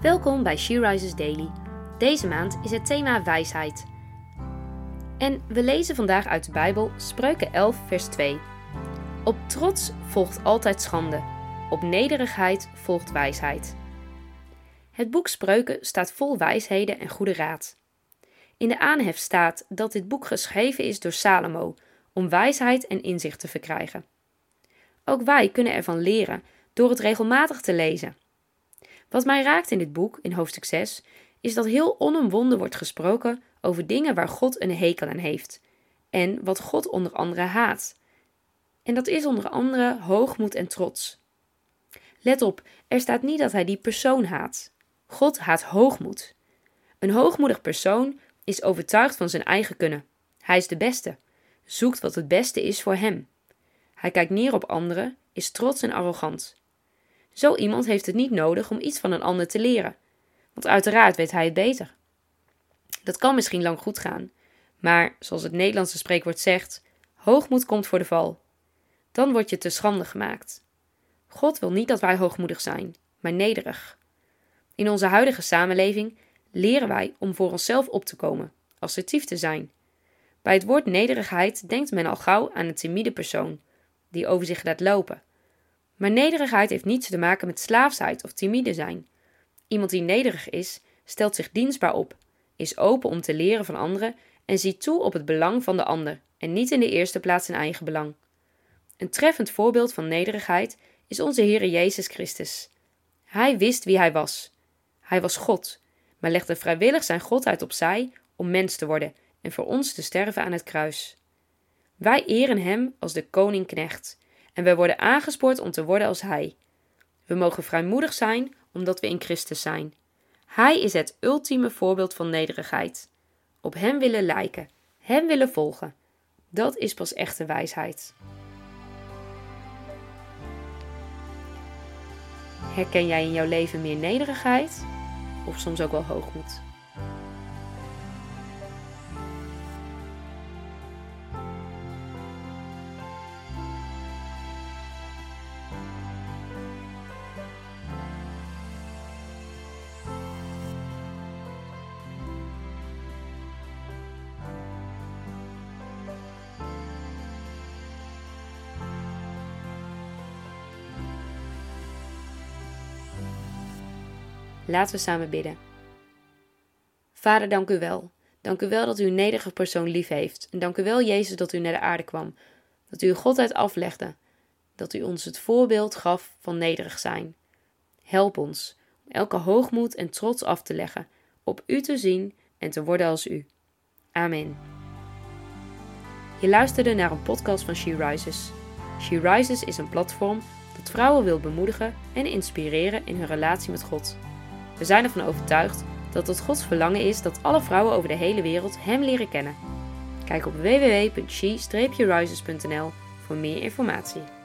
Welkom bij She Rises Daily. Deze maand is het thema wijsheid. En we lezen vandaag uit de Bijbel Spreuken 11, vers 2. Op trots volgt altijd schande, op nederigheid volgt wijsheid. Het boek Spreuken staat vol wijsheden en goede raad. In de aanhef staat dat dit boek geschreven is door Salomo om wijsheid en inzicht te verkrijgen. Ook wij kunnen ervan leren door het regelmatig te lezen. Wat mij raakt in dit boek, in hoofdstuk 6, is dat heel onomwonden wordt gesproken over dingen waar God een hekel aan heeft en wat God onder andere haat. En dat is onder andere hoogmoed en trots. Let op, er staat niet dat hij die persoon haat. God haat hoogmoed. Een hoogmoedig persoon is overtuigd van zijn eigen kunnen. Hij is de beste, zoekt wat het beste is voor hem. Hij kijkt neer op anderen, is trots en arrogant. Zo iemand heeft het niet nodig om iets van een ander te leren, want uiteraard weet hij het beter. Dat kan misschien lang goed gaan, maar zoals het Nederlandse spreekwoord zegt: hoogmoed komt voor de val. Dan word je te schande gemaakt. God wil niet dat wij hoogmoedig zijn, maar nederig. In onze huidige samenleving leren wij om voor onszelf op te komen, assertief te zijn. Bij het woord nederigheid denkt men al gauw aan een timide persoon, die over zich laat lopen. Maar nederigheid heeft niets te maken met slaafsheid of timide zijn. Iemand die nederig is, stelt zich dienstbaar op, is open om te leren van anderen en ziet toe op het belang van de ander en niet in de eerste plaats zijn eigen belang. Een treffend voorbeeld van nederigheid is onze Heere Jezus Christus. Hij wist wie hij was. Hij was God, maar legde vrijwillig zijn godheid opzij om mens te worden en voor ons te sterven aan het kruis. Wij eren hem als de koning-knecht en wij worden aangespoord om te worden als hij. We mogen vrijmoedig zijn omdat we in Christus zijn. Hij is het ultieme voorbeeld van nederigheid. Op hem willen lijken, hem willen volgen. Dat is pas echte wijsheid. Herken jij in jouw leven meer nederigheid of soms ook wel hoogmoed? Laten we samen bidden. Vader, dank u wel. Dank u wel dat u een nederige persoon lief heeft. En dank u wel, Jezus, dat u naar de aarde kwam. Dat u uw godheid aflegde. Dat u ons het voorbeeld gaf van nederig zijn. Help ons om elke hoogmoed en trots af te leggen, op u te zien en te worden als u. Amen. Je luisterde naar een podcast van She Rises. She Rises is een platform dat vrouwen wil bemoedigen en inspireren in hun relatie met God. We zijn ervan overtuigd dat het Gods verlangen is dat alle vrouwen over de hele wereld Hem leren kennen. Kijk op www.she-rises.nl voor meer informatie.